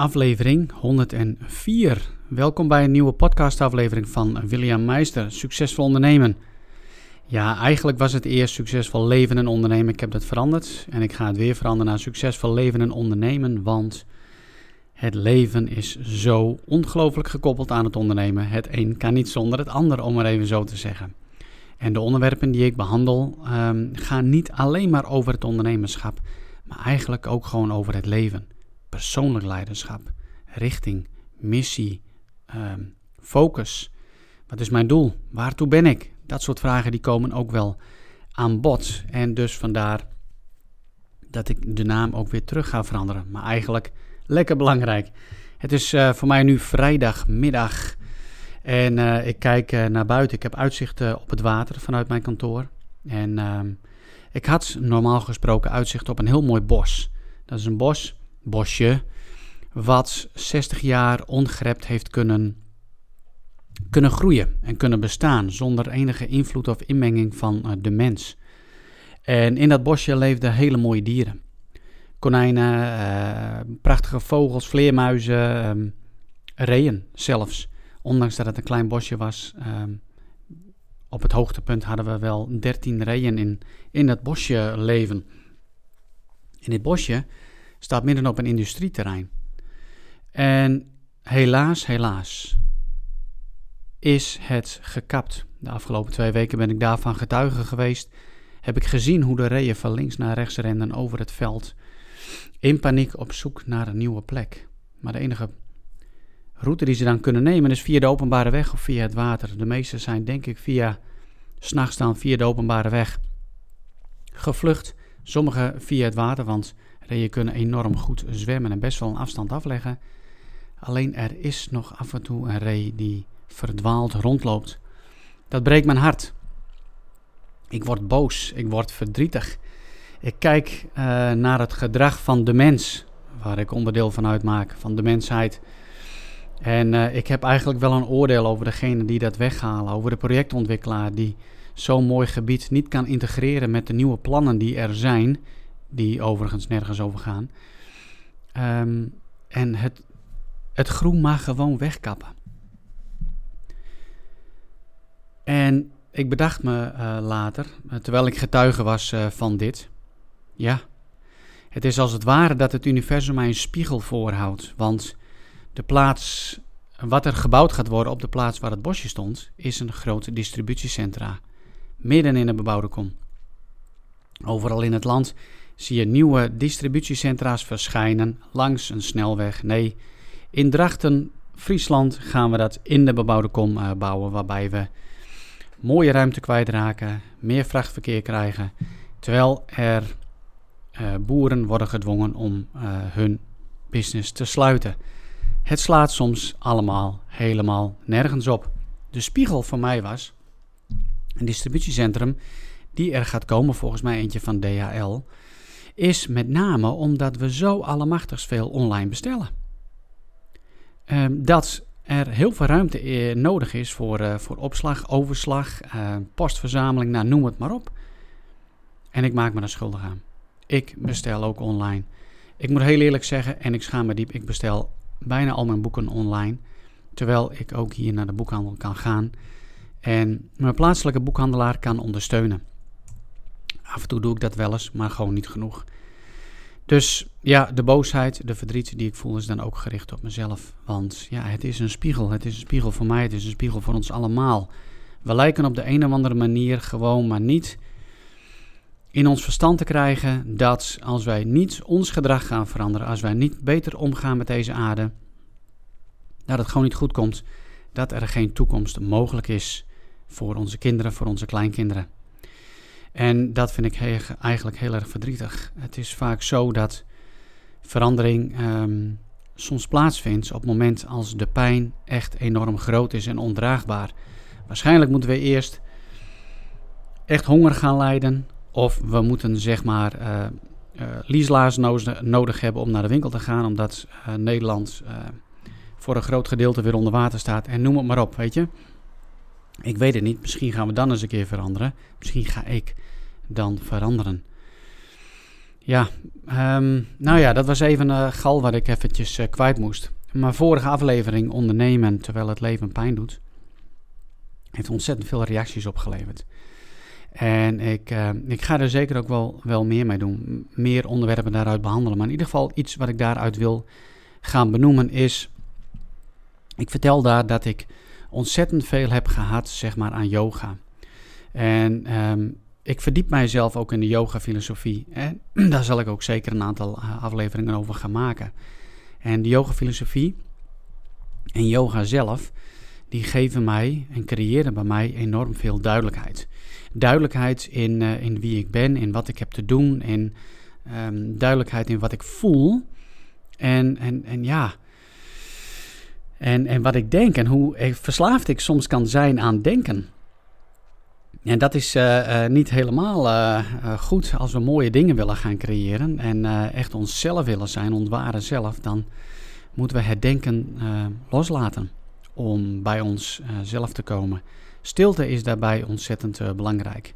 aflevering 104. Welkom bij een nieuwe podcastaflevering van William Meister, Succesvol Ondernemen. Ja, eigenlijk was het eerst Succesvol Leven en Ondernemen. Ik heb dat veranderd en ik ga het weer veranderen naar Succesvol Leven en Ondernemen, want het leven is zo ongelooflijk gekoppeld aan het ondernemen. Het een kan niet zonder het ander, om maar even zo te zeggen. En de onderwerpen die ik behandel um, gaan niet alleen maar over het ondernemerschap, maar eigenlijk ook gewoon over het leven. Persoonlijk leiderschap, richting, missie, um, focus. Wat is mijn doel? Waartoe ben ik? Dat soort vragen die komen ook wel aan bod. En dus vandaar dat ik de naam ook weer terug ga veranderen. Maar eigenlijk lekker belangrijk. Het is uh, voor mij nu vrijdagmiddag. En uh, ik kijk uh, naar buiten. Ik heb uitzicht op het water vanuit mijn kantoor. En ehm, ik had normaal gesproken uitzicht op een heel mooi bos. Dat is een bos, bosje, wat 60 jaar ongerept heeft kunnen, kunnen groeien en kunnen bestaan zonder enige invloed of inmenging van de mens. En in dat bosje leefden hele mooie dieren. Konijnen, uh, prachtige vogels, vleermuizen, um, reeën zelfs. Ondanks dat het een klein bosje was, um, op het hoogtepunt hadden we wel 13 reeën in, in dat bosje leven. In dit bosje staat midden op een industrieterrein. En helaas, helaas, is het gekapt. De afgelopen twee weken ben ik daarvan getuige geweest. Heb ik gezien hoe de reeën van links naar rechts renden over het veld. In paniek op zoek naar een nieuwe plek. Maar de enige route die ze dan kunnen nemen is via de openbare weg of via het water. De meeste zijn denk ik via, s'nachts dan via de openbare weg gevlucht. Sommigen via het water, want reeën kunnen enorm goed zwemmen en best wel een afstand afleggen. Alleen er is nog af en toe een ree die verdwaald rondloopt. Dat breekt mijn hart. Ik word boos, ik word verdrietig. Ik kijk uh, naar het gedrag van de mens, waar ik onderdeel van uitmaak, van de mensheid. En uh, ik heb eigenlijk wel een oordeel over degene die dat weghalen, over de projectontwikkelaar die zo'n mooi gebied niet kan integreren met de nieuwe plannen die er zijn, die overigens nergens over gaan. Um, en het, het groen mag gewoon wegkappen. En ik bedacht me uh, later, terwijl ik getuige was uh, van dit, ja, het is als het ware dat het universum mij een spiegel voorhoudt. Want de plaats, wat er gebouwd gaat worden op de plaats waar het bosje stond, is een groot distributiecentra. Midden in een bebouwde kom. Overal in het land zie je nieuwe distributiecentra's verschijnen langs een snelweg. Nee, in Drachten, Friesland, gaan we dat in de bebouwde kom uh, bouwen, waarbij we mooie ruimte kwijtraken, meer vrachtverkeer krijgen, terwijl er uh, boeren worden gedwongen om uh, hun business te sluiten. Het slaat soms allemaal helemaal nergens op. De spiegel voor mij was een distributiecentrum die er gaat komen, volgens mij eentje van DHL, is met name omdat we zo allemachtig veel online bestellen. Uh, dat er heel veel ruimte eh, nodig is voor, uh, voor opslag, overslag, postverzameling, nou, noem het maar op. En ik maak me daar schuldig aan. Ik bestel ook online. Ik moet heel eerlijk zeggen, en ik schaam me diep, ik bestel bijna al mijn boeken online. Terwijl ik ook hier naar de boekhandel kan gaan en mijn plaatselijke boekhandelaar kan ondersteunen. Af en toe doe ik dat wel eens, maar gewoon niet genoeg. Dus ja, de boosheid, de verdriet die ik voel is dan ook gericht op mezelf. Want ja, het is een spiegel. Het is een spiegel voor mij, het is een spiegel voor ons allemaal. We lijken op de een of andere manier gewoon maar niet in ons verstand te krijgen dat als wij niet ons gedrag gaan veranderen, als wij niet beter omgaan met deze aarde, dat het gewoon niet goed komt, dat er geen toekomst mogelijk is voor onze kinderen, voor onze kleinkinderen. En dat vind ik eigenlijk heel erg verdrietig. Het is vaak zo dat verandering um, soms plaatsvindt op het moment als de pijn echt enorm groot is en ondraagbaar. Waarschijnlijk moeten we eerst echt honger gaan lijden, of we moeten zeg maar uh, uh, nodig hebben om naar de winkel te gaan, omdat uh, Nederland voor een groot gedeelte weer onder water staat. En noem het maar op, weet je. Ik weet het niet. Misschien gaan we dan eens een keer veranderen. Misschien ga ik dan veranderen. Ja, ehm, nou ja, dat was even een gal wat ik eventjes uh, kwijt moest. Mijn vorige aflevering, ondernemen terwijl het leven pijn doet, heeft ontzettend veel reacties opgeleverd. En ik, uh, ik ga er zeker ook wel, wel meer mee doen. Meer onderwerpen daaruit behandelen. Maar in ieder geval iets wat ik daaruit wil gaan benoemen is... Ik vertel daar dat ik ontzettend veel heb gehad zeg maar, aan yoga. En um, ik verdiep mijzelf ook in de yoga-filosofie. Daar zal ik ook zeker een aantal eh, afleveringen over gaan maken. En de yoga-filosofie en yoga zelf, die geven mij en creëren bij mij enorm veel duidelijkheid. Duidelijkheid in, uh, in wie ik ben, in wat ik heb te doen, en um, duidelijkheid in wat ik voel. En, en, en ja, en, en wat ik denk en hoe verslaafd ik soms kan zijn aan denken. En dat is uh, uh, niet helemaal goed als we mooie dingen willen gaan creëren en echt onszelf willen zijn, ons ware zelf, dan moeten we het denken loslaten om bij onszelf te komen. Stilte is daarbij ontzettend belangrijk.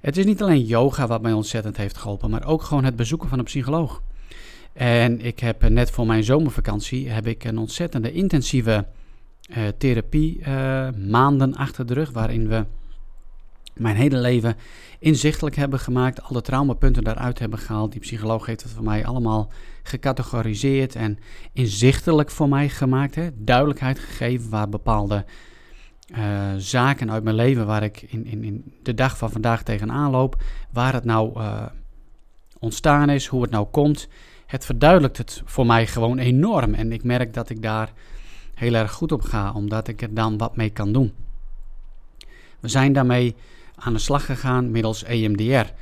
Het is niet alleen yoga wat mij ontzettend heeft geholpen, maar ook gewoon het bezoeken van een psycholoog. En ik heb net voor mijn zomervakantie heb ik een ontzettende intensieve therapie maanden achter de rug, waarin we mijn hele leven inzichtelijk hebben gemaakt. Alle traumapunten daaruit hebben gehaald. Die psycholoog heeft het voor mij allemaal gecategoriseerd en inzichtelijk voor mij gemaakt. Hè. Duidelijkheid gegeven waar bepaalde uh, zaken uit mijn leven, waar ik in, in, in de dag van vandaag tegenaan loop, waar het nou uh, ontstaan is, hoe het nou komt. Het verduidelijkt het voor mij gewoon enorm. En ik merk dat ik daar heel erg goed op ga, omdat ik er dan wat mee kan doen. We zijn daarmee aan de slag gegaan middels EMDR.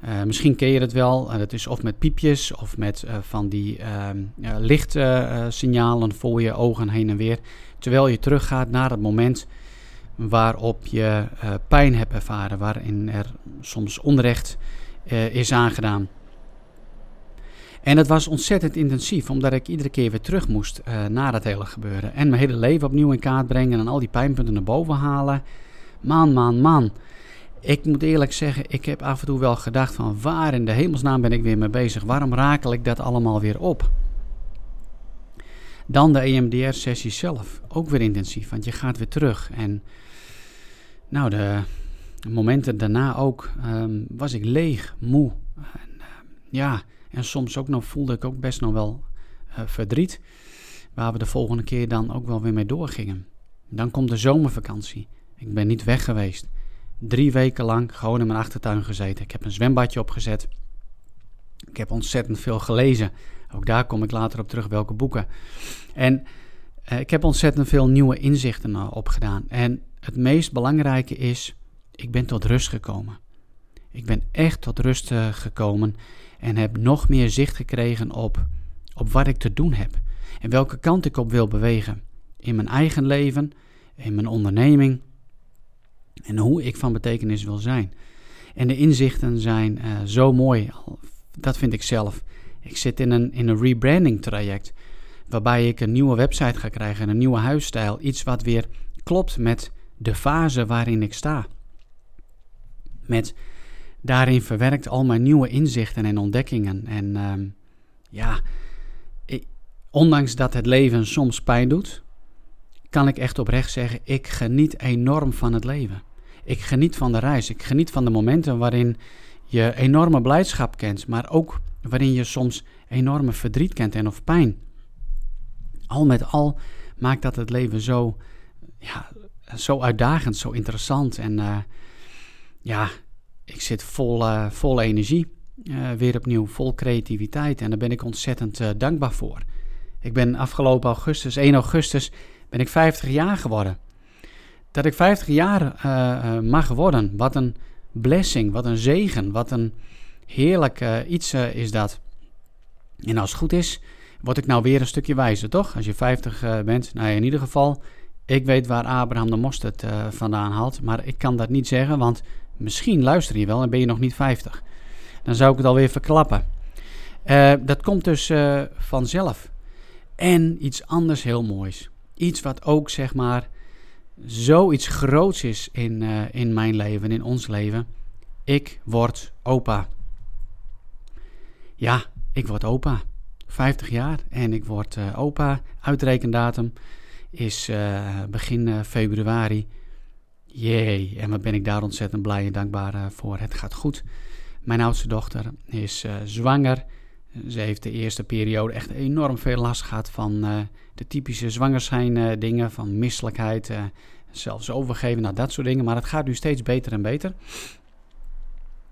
Eh, misschien ken je het wel. Uh, dat is of met piepjes of met uh, van die ehm, lichtsignalen voor je ogen heen en weer. Terwijl je teruggaat naar het moment waarop je pijn hebt ervaren, waarin er soms onrecht is aangedaan. En het was ontzettend intensief, omdat ik iedere keer weer terug moest naar dat hele gebeuren. En mijn hele leven opnieuw in kaart brengen en al die pijnpunten naar boven halen. Man, man, man. Ik moet eerlijk zeggen, ik heb af en toe wel gedacht van waar in de hemelsnaam ben ik weer mee bezig? Waarom rakel ik dat allemaal weer op? Dan de EMDR-sessie zelf, ook weer intensief, want je gaat weer terug. En nou, de momenten daarna ook um, was ik leeg, moe. En, uh, ja, en soms ook nog voelde ik ook best nog wel uh, verdriet. Waar we de volgende keer dan ook wel weer mee doorgingen. Dan komt de zomervakantie. Ik ben niet weg geweest drie weken lang gewoon in mijn achtertuin gezeten. Ik heb een zwembadje opgezet. Ik heb ontzettend veel gelezen. Ook daar kom ik later op terug, welke boeken. En uh, ik heb ontzettend veel nieuwe inzichten opgedaan. En het meest belangrijke is, ik ben tot rust gekomen. Ik ben echt tot rust uh, gekomen en heb nog meer zicht gekregen op, op wat ik te doen heb. En welke kant ik op wil bewegen. In mijn eigen leven, in mijn onderneming, en hoe ik van betekenis wil zijn. En de inzichten zijn uh, zo mooi. Dat vind ik zelf. Ik zit in een, in een rebranding traject. Waarbij ik een nieuwe website ga krijgen, een nieuwe huisstijl. Iets wat weer klopt met de fase waarin ik sta. Met daarin verwerkt al mijn nieuwe inzichten en ontdekkingen. En uh, ja, ondanks dat het leven soms pijn doet, kan ik echt oprecht zeggen: ik geniet enorm van het leven. Ik geniet van de reis. Ik geniet van de momenten waarin je enorme blijdschap kent, maar ook waarin je soms enorme verdriet kent en of pijn. Al met al maakt dat het leven zo, ja, zo uitdagend, zo interessant. En uh, ja, ik zit vol, uh, vol energie. Uh, weer opnieuw vol creativiteit. En daar ben ik ontzettend dankbaar voor. Ik ben afgelopen augustus, 1 augustus, ben ik 50 jaar geworden dat ik 50 jaar mag worden. Wat een blessing, wat een zegen, wat een heerlijk iets is dat. En als het goed is, word ik nou weer een stukje wijzer, toch? Als je 50 bent. Nou, in ieder geval, ik weet waar Abraham de mosterd vandaan haalt. Maar ik kan dat niet zeggen, want misschien luister je wel en ben je nog niet 50. Dan zou ik het alweer verklappen. dat komt dus vanzelf. En iets anders heel moois. Iets wat ook, zeg maar zoiets groots is in, uh, in mijn leven, in ons leven. Ik word opa. ja, ik word opa. 50 jaar en ik word opa. Uitrekendatum is begin februari. Jee, en wat ben ik daar ontzettend blij en dankbaar voor. Het gaat goed. Mijn oudste dochter is zwanger. Ze heeft de eerste periode echt enorm veel last gehad van de typische zwanger dingen, van misselijkheid, zelfs overgeven, nou dat soort dingen. Maar het gaat nu steeds beter en beter.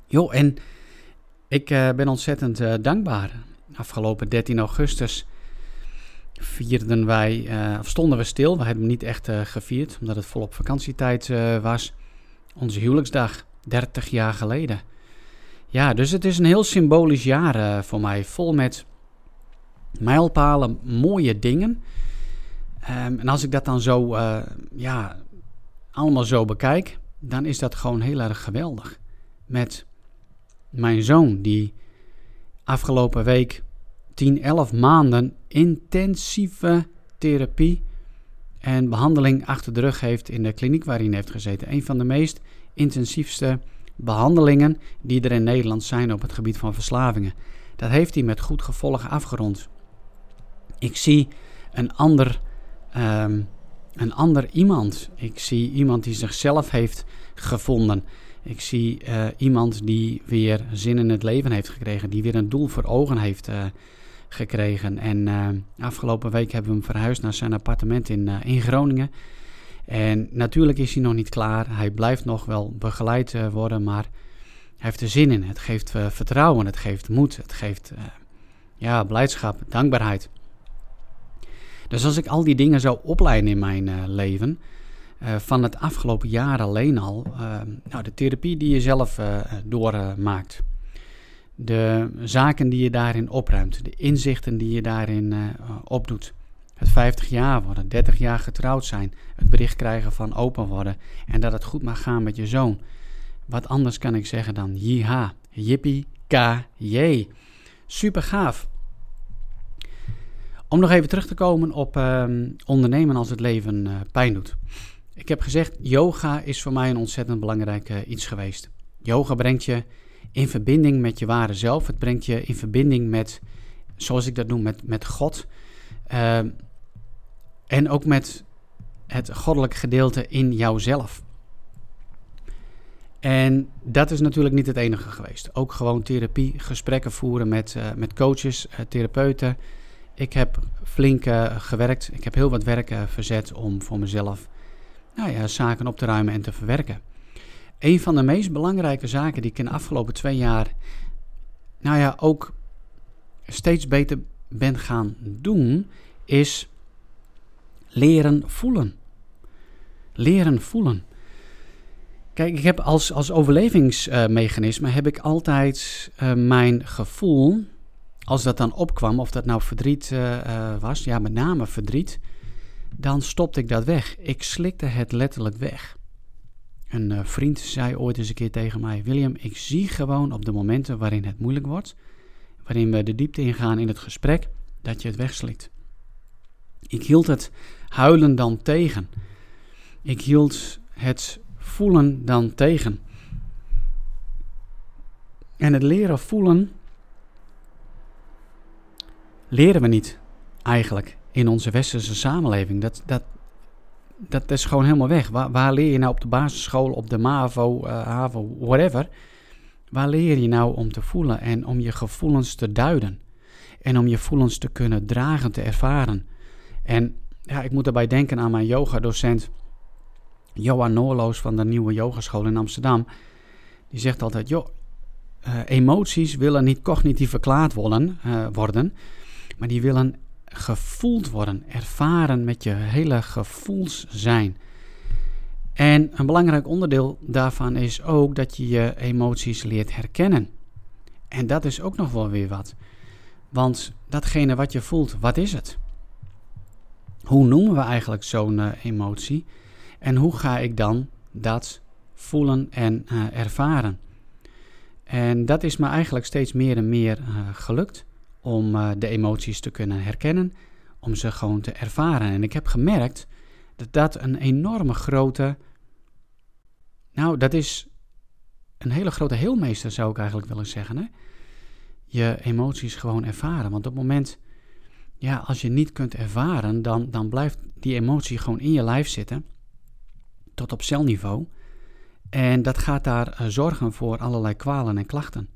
Jo, en ik ben ontzettend dankbaar. Afgelopen 13 augustus vierden wij, uh, of stonden we stil. We hebben niet echt gevierd, omdat het volop vakantietijd was. Onze huwelijksdag, 30 jaar geleden. Ja, dus het is een heel symbolisch jaar voor mij. Vol met mijlpalen, mooie dingen. Um, en als ik dat dan zo, ja, allemaal zo bekijk, dan is dat gewoon heel erg geweldig. Met mijn zoon, die afgelopen week 10, 11 maanden intensieve therapie en behandeling achter de rug heeft in de kliniek waarin hij heeft gezeten. Een van de meest intensiefste behandelingen die er in Nederland zijn op het gebied van verslavingen. Dat heeft hij met goed gevolg afgerond. Ik zie een ander, um, een ander iemand. Ik zie iemand die zichzelf heeft gevonden. Ik zie uh, iemand die weer zin in het leven heeft gekregen, die weer een doel voor ogen heeft uh, gekregen. En uh, afgelopen week hebben we hem verhuisd naar zijn appartement in, in Groningen. En natuurlijk is hij nog niet klaar. Hij blijft nog wel begeleid worden, maar hij heeft er zin in. Het geeft vertrouwen, het geeft moed, het geeft ja, blijdschap, dankbaarheid. Dus als ik al die dingen zou opleiden in mijn leven, van het afgelopen jaar alleen al. Nou, de therapie die je zelf doormaakt. De zaken die je daarin opruimt. De inzichten die je daarin opdoet. Het 50 jaar worden, 30 jaar getrouwd zijn. Het bericht krijgen van open worden. En dat het goed mag gaan met je zoon. Wat anders kan ik zeggen dan jiha, jippie, ka, jee. Super gaaf. Om nog even terug te komen op ehm, ondernemen als het leven pijn doet. Ik heb gezegd, yoga is voor mij een ontzettend belangrijk uh, iets geweest. Yoga brengt je in verbinding met je ware zelf. Het brengt je in verbinding met, zoals ik dat noem, met, met God. Uh, en ook met het goddelijke gedeelte in jouzelf. En dat is natuurlijk niet het enige geweest. Ook gewoon therapie, gesprekken voeren met, uh, met coaches, uh, therapeuten. Ik heb flink gewerkt. Ik heb heel wat werk verzet om voor mezelf nou ja, zaken op te ruimen en te verwerken. Een van de meest belangrijke zaken die ik in de afgelopen twee jaar, nou ja, ook steeds beter ben gaan doen, is leren voelen. Leren voelen. Kijk, ik heb als, als overlevingsmechanisme heb ik altijd uh, mijn gevoel, als dat dan opkwam, of dat nou verdriet uh, was, ja, met name verdriet, dan stopte ik dat weg. Ik slikte het letterlijk weg. Een uh, vriend zei ooit eens een keer tegen mij: William, ik zie gewoon op de momenten waarin het moeilijk wordt, waarin we de diepte ingaan in het gesprek, dat je het wegslikt. Ik hield het huilen dan tegen. Ik hield het voelen dan tegen. En het leren voelen leren we niet eigenlijk in onze westerse samenleving. Dat, dat, dat is gewoon helemaal weg. Waar, leer je nou op de basisschool, op de MAVO, uh, HAVO, whatever? Waar leer je nou om te voelen en om je gevoelens te duiden? En om je gevoelens te kunnen dragen, te ervaren. En ja, ik moet daarbij denken aan mijn yogadocent Johan Noorloos van de Nieuwe Yogaschool in Amsterdam. Die zegt altijd, joh, uh, emoties willen niet cognitief verklaard worden, uh, worden, maar die willen gevoeld worden, ervaren met je hele gevoelszijn. En een belangrijk onderdeel daarvan is ook dat je je emoties leert herkennen. En dat is ook nog wel weer wat. Want datgene wat je voelt, wat is het? Hoe noemen we eigenlijk zo'n uh, emotie? En hoe ga ik dan dat voelen en uh, ervaren? En dat is me eigenlijk steeds meer en meer uh, gelukt om uh, de emoties te kunnen herkennen, om ze gewoon te ervaren. En ik heb gemerkt dat dat een enorme grote, nou dat is een hele grote heelmeester zou ik eigenlijk willen zeggen. Hè? je emoties gewoon ervaren. Want op het moment, ja, als je niet kunt ervaren, dan, dan blijft die emotie gewoon in je lijf zitten, tot op celniveau. En dat gaat daar eh, zorgen voor allerlei kwalen en klachten.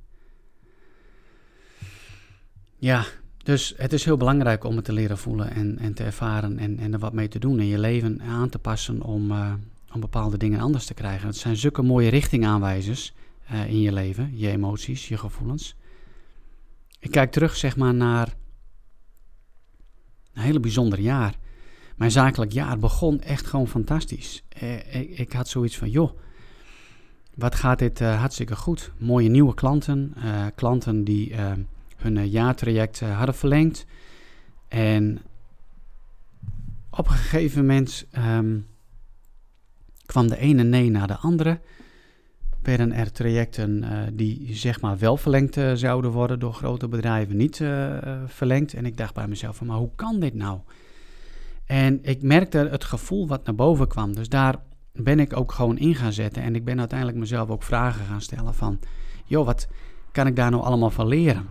Ja, dus het is heel belangrijk om het te leren voelen en, en te ervaren en, en er wat mee te doen en je leven aan te passen om, uh, om bepaalde dingen anders te krijgen. Het zijn zulke mooie richtingaanwijzers uh, in je leven, je emoties, je gevoelens. Ik kijk terug zeg maar naar een hele bijzonder jaar. Mijn zakelijk jaar begon echt gewoon fantastisch. Eh, ik, ik, had zoiets van, joh, wat gaat dit hartstikke goed. Mooie nieuwe klanten, klanten die hun jaartraject hadden verlengd. En op een gegeven moment um, kwam de ene nee naar de andere werden er trajecten uh, die zeg maar wel verlengd zouden worden door grote bedrijven niet verlengd. En ik dacht bij mezelf van, maar hoe kan dit nou? En ik merkte het gevoel wat naar boven kwam. Dus daar ben ik ook gewoon in gaan zetten. En ik ben uiteindelijk mezelf ook vragen gaan stellen van, joh, wat kan ik daar nou allemaal van leren?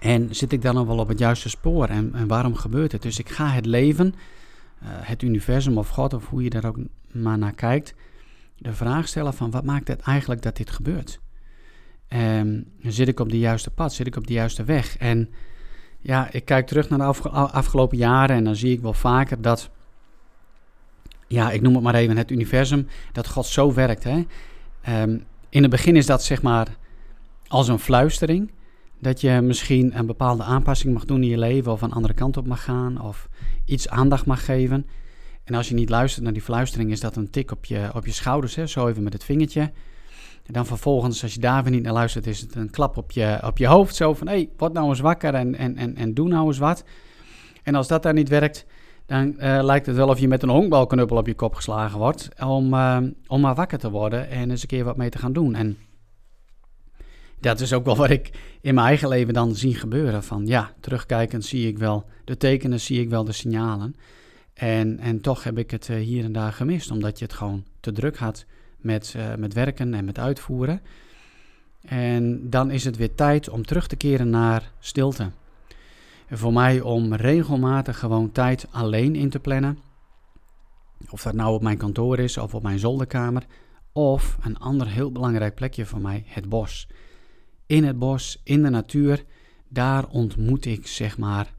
En zit ik dan nog wel op het juiste spoor? En, en waarom gebeurt het? Dus ik ga het leven, het universum of God of hoe je daar ook maar naar kijkt de vraag stellen van wat maakt het eigenlijk dat dit gebeurt? Um, zit ik op de juiste pad? Zit ik op de juiste weg? En ja, ik kijk terug naar de afgelopen jaren en dan zie ik wel vaker dat, ja, ik noem het maar even het universum, dat God zo werkt. Hè? Um, in het begin is dat zeg maar als een fluistering. Dat je misschien een bepaalde aanpassing mag doen in je leven of een andere kant op mag gaan of iets aandacht mag geven. En als je niet luistert naar die fluistering, is dat een tik op je, op je schouders, hè? zo even met het vingertje. En dan vervolgens, als je daar weer niet naar luistert, is het een klap op je, op je hoofd. Zo van, hé, hey, word nou eens wakker en, en, en, en doe nou eens wat. En als dat dan niet werkt, dan uh, lijkt het wel of je met een honkbalknuppel op je kop geslagen wordt. Om, uh, om maar wakker te worden en eens een keer wat mee te gaan doen. En dat is ook wel wat ik in mijn eigen leven dan zie gebeuren. Van ja, terugkijkend zie ik wel de tekenen, zie ik wel de signalen. En, en toch heb ik het eh, hier en daar gemist, omdat je het gewoon te druk had met, uh, met werken en met uitvoeren. En dan is het weer tijd om terug te keren naar stilte. En voor mij om regelmatig gewoon tijd alleen in te plannen. Of dat nou op mijn kantoor is of op mijn zolderkamer. Of een ander heel belangrijk plekje voor mij, het bos. In het bos, in de natuur, daar ontmoet ik zeg maar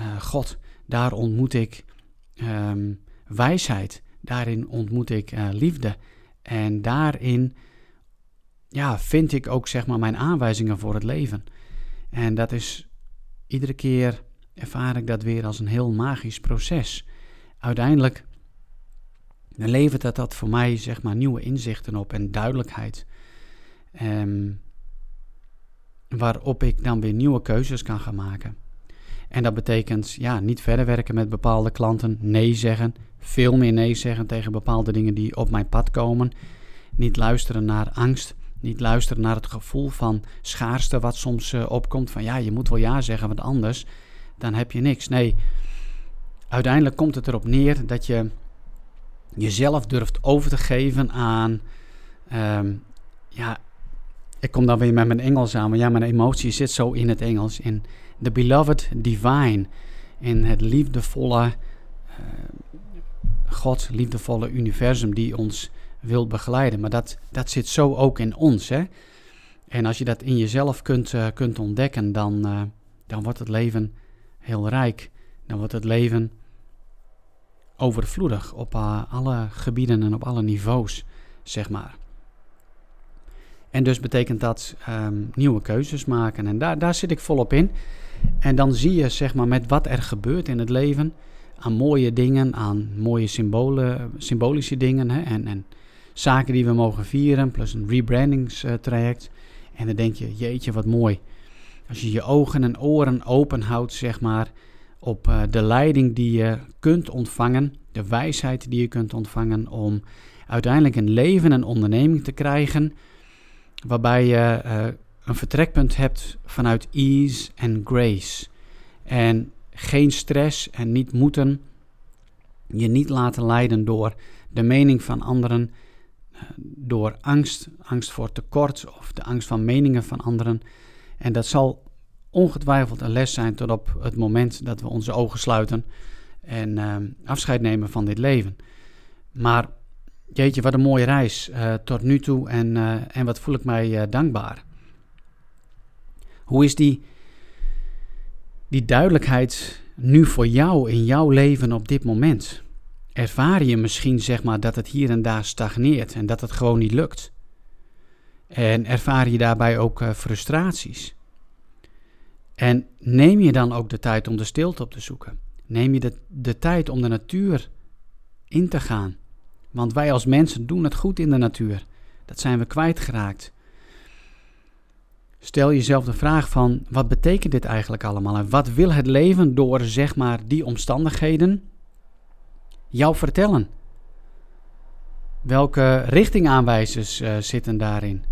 uh, God. Daar ontmoet ik um, wijsheid. Daarin ontmoet ik uh, liefde. En daarin ja, vind ik ook zeg maar mijn aanwijzingen voor het leven. En dat is iedere keer ervaar ik dat weer als een heel magisch proces. Uiteindelijk levert dat, dat voor mij zeg maar nieuwe inzichten op en duidelijkheid. Um, waarop ik dan weer nieuwe keuzes kan gaan maken. En dat betekent ja, niet verder werken met bepaalde klanten, nee zeggen, veel meer nee zeggen tegen bepaalde dingen die op mijn pad komen. Niet luisteren naar angst, niet luisteren naar het gevoel van schaarste wat soms uh, opkomt. Van ja, je moet wel ja zeggen, want anders dan heb je niks. Nee, uiteindelijk komt het erop neer dat je jezelf durft over te geven aan, um, ja, ik kom dan weer met mijn Engels aan, maar ja, mijn emotie zit zo in het Engels. In the beloved divine. In het liefdevolle uh, God, liefdevolle universum die ons wil begeleiden. Maar dat, dat zit zo ook in ons. Hè? En als je dat in jezelf kunt, uh, kunt ontdekken, dan, uh, dan wordt het leven heel rijk. Dan wordt het leven overvloedig op alle gebieden en op alle niveaus, zeg maar. En dus betekent dat um, nieuwe keuzes maken. En daar, daar zit ik volop in. En dan zie je, zeg maar, met wat er gebeurt in het leven, aan mooie dingen, aan mooie symbolen, symbolische dingen hè, en, en zaken die we mogen vieren, plus een rebrandingstraject. En dan denk je, jeetje, wat mooi. Als je je ogen en oren open houdt, zeg maar, op uh, de leiding die je kunt ontvangen, de wijsheid die je kunt ontvangen om uiteindelijk een leven en onderneming te krijgen waarbij je uh, een vertrekpunt hebt vanuit ease en grace. En geen stress en niet moeten. Je niet laten leiden door de mening van anderen, uh, door angst, angst voor tekort of de angst van meningen van anderen. En dat zal ongetwijfeld een les zijn tot op het moment dat we onze ogen sluiten en uh, afscheid nemen van dit leven. Maar jeetje, wat een mooie reis uh, tot nu toe en, uh, en wat voel ik mij dankbaar. Hoe is die, die duidelijkheid nu voor jou in jouw leven op dit moment? Ervaar je misschien zeg maar dat het hier en daar stagneert en dat het gewoon niet lukt? En ervaar je daarbij ook frustraties? En neem je dan ook de tijd om de stilte op te zoeken? Neem je de, de tijd om de natuur in te gaan? Want wij als mensen doen het goed in de natuur. Dat zijn we kwijtgeraakt. Stel jezelf de vraag van wat betekent dit eigenlijk allemaal en wat wil het leven door zeg maar die omstandigheden jou vertellen? Welke richtingaanwijzers uh, zitten daarin?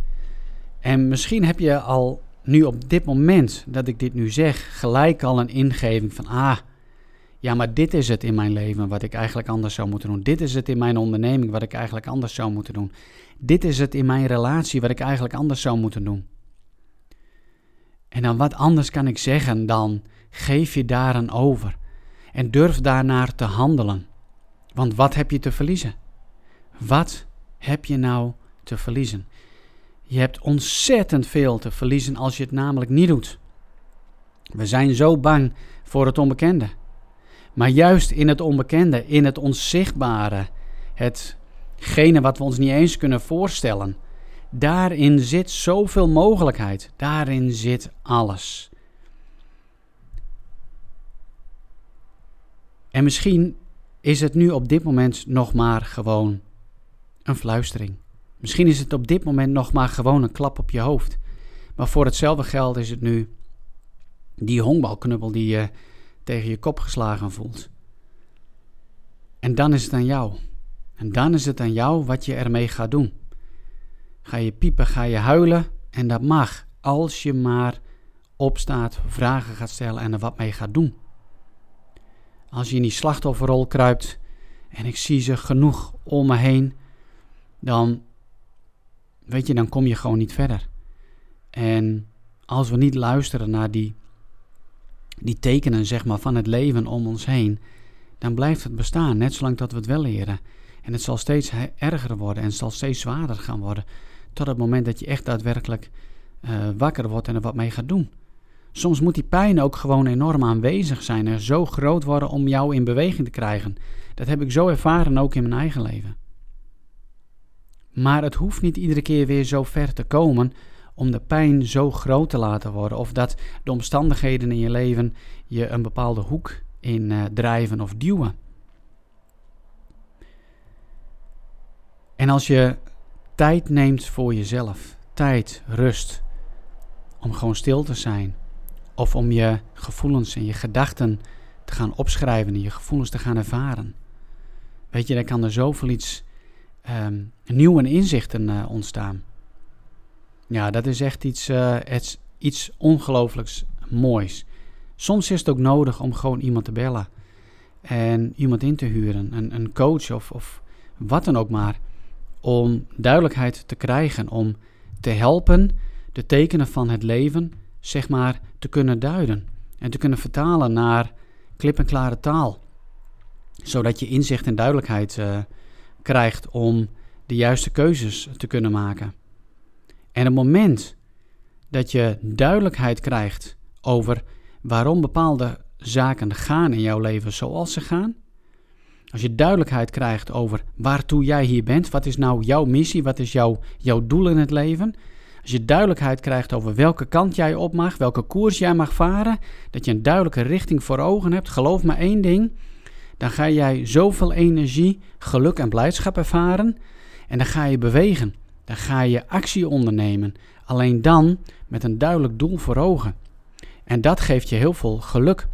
En misschien heb je al nu op dit moment dat ik dit nu zeg, gelijk al een ingeving van, ah, ja, maar dit is het in mijn leven wat ik eigenlijk anders zou moeten doen. Dit is het in mijn onderneming wat ik eigenlijk anders zou moeten doen. Dit is het in mijn relatie wat ik eigenlijk anders zou moeten doen. En dan wat anders kan ik zeggen dan geef je daaraan over en durf daarnaar te handelen. Want wat heb je te verliezen? Wat heb je nou te verliezen? Je hebt ontzettend veel te verliezen als je het namelijk niet doet. We zijn zo bang voor het onbekende. Maar juist in het onbekende, in het onzichtbare, hetgene wat we ons niet eens kunnen voorstellen, daarin zit zoveel mogelijkheid. Daarin zit alles. En misschien is het nu op dit moment nog maar gewoon een fluistering. Misschien is het op dit moment nog maar gewoon een klap op je hoofd. Maar voor hetzelfde geld is het nu die honkbalknuppel die je tegen je kop geslagen voelt. En dan is het aan jou. En dan is het aan jou wat je ermee gaat doen. Ga je piepen, ga je huilen en dat mag als je maar opstaat, vragen gaat stellen en er wat mee gaat doen. Als je in die slachtofferrol kruipt en ik zie ze genoeg om me heen, dan weet je, dan kom je gewoon niet verder. En als we niet luisteren naar die, die tekenen zeg maar, van het leven om ons heen, dan blijft het bestaan, net zolang dat we het wel leren. En het zal steeds erger worden en het zal steeds zwaarder gaan worden, tot het moment dat je echt daadwerkelijk uh, wakker wordt en er wat mee gaat doen. Soms moet die pijn ook gewoon enorm aanwezig zijn en zo groot worden om jou in beweging te krijgen. Dat heb ik zo ervaren ook in mijn eigen leven. Maar het hoeft niet iedere keer weer zo ver te komen om de pijn zo groot te laten worden. Of dat de omstandigheden in je leven je een bepaalde hoek in uh, drijven of duwen. En als je tijd neemt voor jezelf, tijd, rust, om gewoon stil te zijn. Of om je gevoelens en je gedachten te gaan opschrijven en je gevoelens te gaan ervaren. Weet je, dan kan er zoveel iets um, nieuwe inzichten uh, ontstaan. Ja, dat is echt iets, uh, iets, ongelooflijks moois. Soms is het ook nodig om gewoon iemand te bellen en iemand in te huren, een, een coach of, of wat dan ook maar, om duidelijkheid te krijgen, om te helpen de tekenen van het leven, zeg maar, te kunnen duiden en te kunnen vertalen naar klip en klare taal, zodat je inzicht en duidelijkheid uh, krijgt om de juiste keuzes te kunnen maken. En het moment dat je duidelijkheid krijgt over waarom bepaalde zaken gaan in jouw leven zoals ze gaan, als je duidelijkheid krijgt over waartoe jij hier bent, wat is nou jouw missie, wat is jouw, jouw doel in het leven, als je duidelijkheid krijgt over welke kant jij op mag, welke koers jij mag varen, dat je een duidelijke richting voor ogen hebt, geloof me één ding, dan ga jij zoveel energie, geluk en blijdschap ervaren. En dan ga je bewegen. Dan ga je actie ondernemen. Alleen dan met een duidelijk doel voor ogen. En dat geeft je heel veel geluk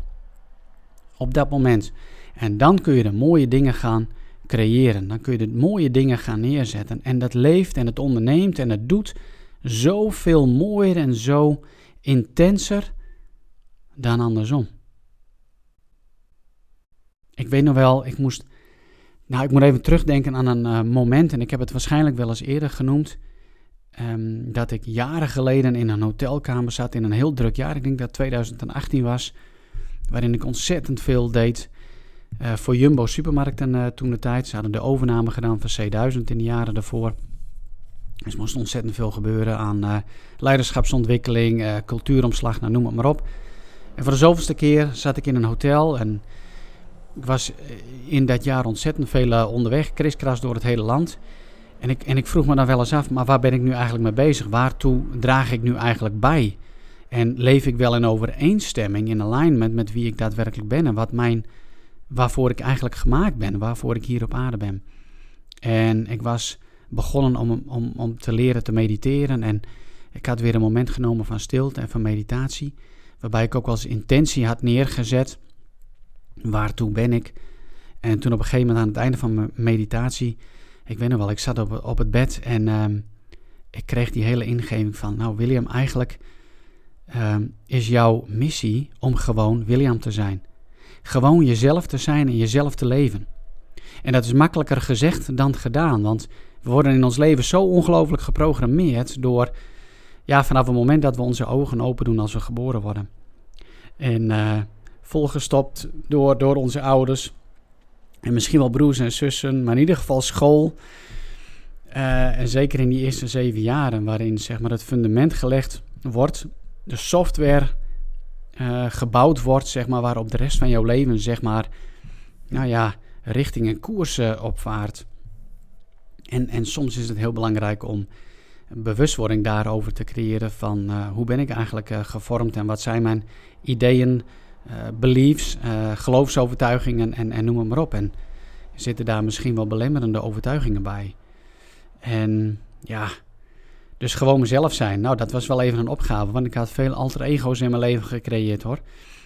op dat moment. En dan kun je de mooie dingen gaan creëren. Dan kun je de mooie dingen gaan neerzetten. En dat leeft en het onderneemt en het doet zoveel mooier en zo intenser dan andersom. Ik weet nog wel, ik moest. Nou, ik moet even terugdenken aan een uh, moment. En ik heb het waarschijnlijk wel eens eerder genoemd. ehm, dat ik jaren geleden in een hotelkamer zat in een heel druk jaar. Ik denk dat 2018 was, waarin ik ontzettend veel deed uh, voor Jumbo Supermarkten uh, toen de tijd. Ze hadden de overname gedaan van C1000 in de jaren daarvoor. Dus er moest ontzettend veel gebeuren aan leiderschapsontwikkeling, cultuuromslag, nou, noem het maar op. En voor de zoveelste keer zat ik in een hotel en ik was in dat jaar ontzettend veel onderweg, kriskras door het hele land. En ik, en ik vroeg me dan wel eens af, maar waar ben ik nu eigenlijk mee bezig? Waartoe draag ik nu eigenlijk bij? En leef ik wel in overeenstemming, in alignment met wie ik daadwerkelijk ben en wat mijn waarvoor ik eigenlijk gemaakt ben, waarvoor ik hier op aarde ben. En ik was begonnen om, om, om te leren te mediteren en ik had weer een moment genomen van stilte en van meditatie, waarbij ik ook als intentie had neergezet, waartoe ben ik? En toen op een gegeven moment aan het einde van mijn meditatie, ik weet nog wel, ik zat op, op het bed en ehm, ik kreeg die hele ingeving van, nou William, eigenlijk ehm, is jouw missie om gewoon William te zijn. Gewoon jezelf te zijn en jezelf te leven. En dat is makkelijker gezegd dan gedaan, want we worden in ons leven zo ongelooflijk geprogrammeerd door, ja, vanaf het moment dat we onze ogen open doen als we geboren worden. En uh, volgestopt door, door onze ouders. En misschien wel broers en zussen, maar in ieder geval school. Uh, en zeker in die eerste zeven jaren, waarin zeg maar, het fundament gelegd wordt, de software uh, gebouwd wordt, zeg maar, waarop de rest van jouw leven, zeg maar, nou ja, richting en koers opvaart. En, en soms is het heel belangrijk om bewustwording daarover te creëren van uh, hoe ben ik eigenlijk gevormd en wat zijn mijn ideeën, beliefs, geloofsovertuigingen en, en noem maar op. En zitten daar misschien wel belemmerende overtuigingen bij. En ja, dus gewoon mezelf zijn. Nou, dat was wel even een opgave, want ik had veel alter ego's in mijn leven gecreëerd hoor.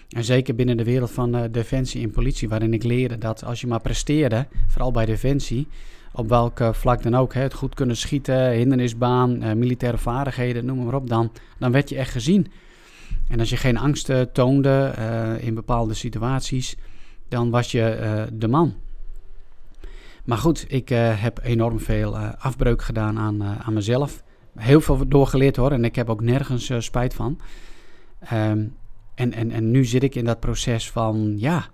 En zeker binnen de wereld van uh, defensie en politie, waarin ik leerde dat als je maar presteerde, vooral bij defensie, op welk vlak dan ook, hè, het goed kunnen schieten, hindernisbaan, militaire vaardigheden, noem maar op, dan, dan werd je echt gezien. En als je geen angst toonde in bepaalde situaties, dan was je de man. Maar goed, ik heb enorm veel afbreuk gedaan aan, aan mezelf heel veel doorgeleerd hoor. En ik heb ook nergens spijt van. Um, en, en, en nu zit ik in dat proces van, ja,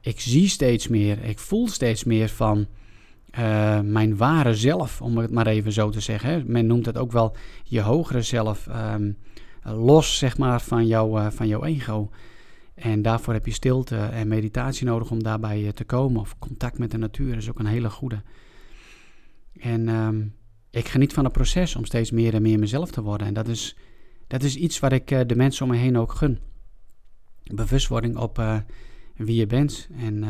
ik zie steeds meer, ik voel steeds meer van mijn ware zelf, om het maar even zo te zeggen. Men noemt het ook wel je hogere zelf, um, los zeg maar van, jou, uh, van jouw ego. En daarvoor heb je stilte en meditatie nodig om daarbij te komen. Of contact met de natuur is ook een hele goede. En um, ik geniet van het proces om steeds meer en meer mezelf te worden. En dat is, dat is iets wat ik de mensen om me heen ook gun. Bewustwording op wie je bent en,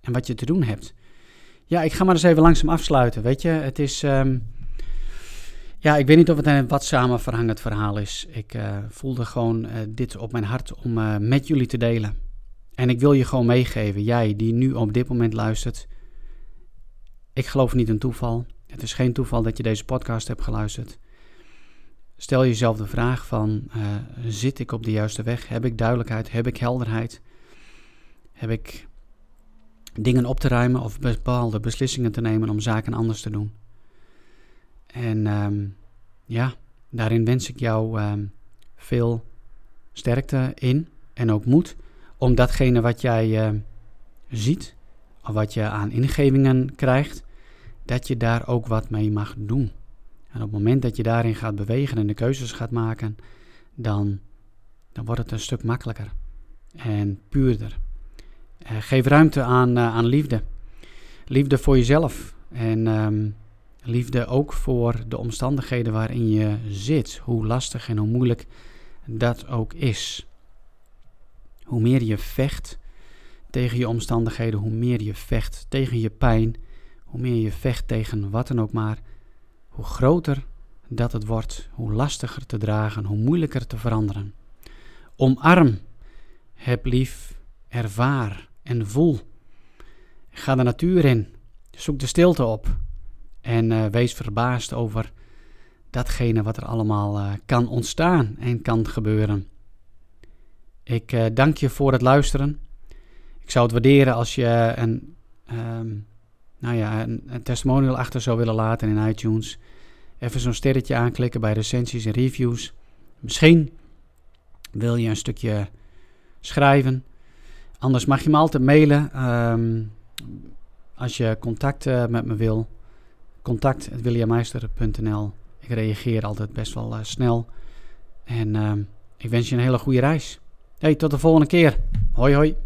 en wat je te doen hebt. Ja, ik ga maar eens even langzaam afsluiten. Weet je, het is. Um, ja, ik weet niet of het een wat samenverhangend verhaal is. Ik voelde gewoon dit op mijn hart om met jullie te delen. En ik wil je gewoon meegeven, jij die nu op dit moment luistert. Ik geloof niet in toeval. Het is geen toeval dat je deze podcast hebt geluisterd. Stel jezelf de vraag van, zit ik op de juiste weg? Heb ik duidelijkheid? Heb ik helderheid? Heb ik dingen op te ruimen of bepaalde beslissingen te nemen om zaken anders te doen? En um, ja, daarin wens ik jou um, veel sterkte in en ook moed om datgene wat jij uh, ziet, of wat je aan ingevingen krijgt, dat je daar ook wat mee mag doen. En op het moment dat je daarin gaat bewegen en de keuzes gaat maken, dan, dan wordt het een stuk makkelijker en puurder. Uh, geef ruimte aan, uh, aan liefde. Liefde voor jezelf en um, liefde ook voor de omstandigheden waarin je zit, hoe lastig en hoe moeilijk dat ook is. Hoe meer je vecht tegen je omstandigheden, hoe meer je vecht tegen je pijn, hoe meer je vecht tegen wat dan ook maar, hoe groter dat het wordt, hoe lastiger te dragen, hoe moeilijker te veranderen. Omarm, heb lief, ervaar en voel. Ga de natuur in, zoek de stilte op en uh, wees verbaasd over datgene wat er allemaal uh, kan ontstaan en kan gebeuren. Ik uh, dank je voor het luisteren. Ik zou het waarderen als je een um, nou ja, een, testimonial achter zou willen laten in iTunes. even zo'n sterretje aanklikken bij recensies en reviews. Misschien wil je een stukje schrijven. Anders mag je me altijd mailen ehm, als je contact met me wil. Contact.williammeister.nl Ik reageer altijd best wel uh, snel. En uh, ik wens je een hele goede reis. Hey, tot de volgende keer. Hoi hoi.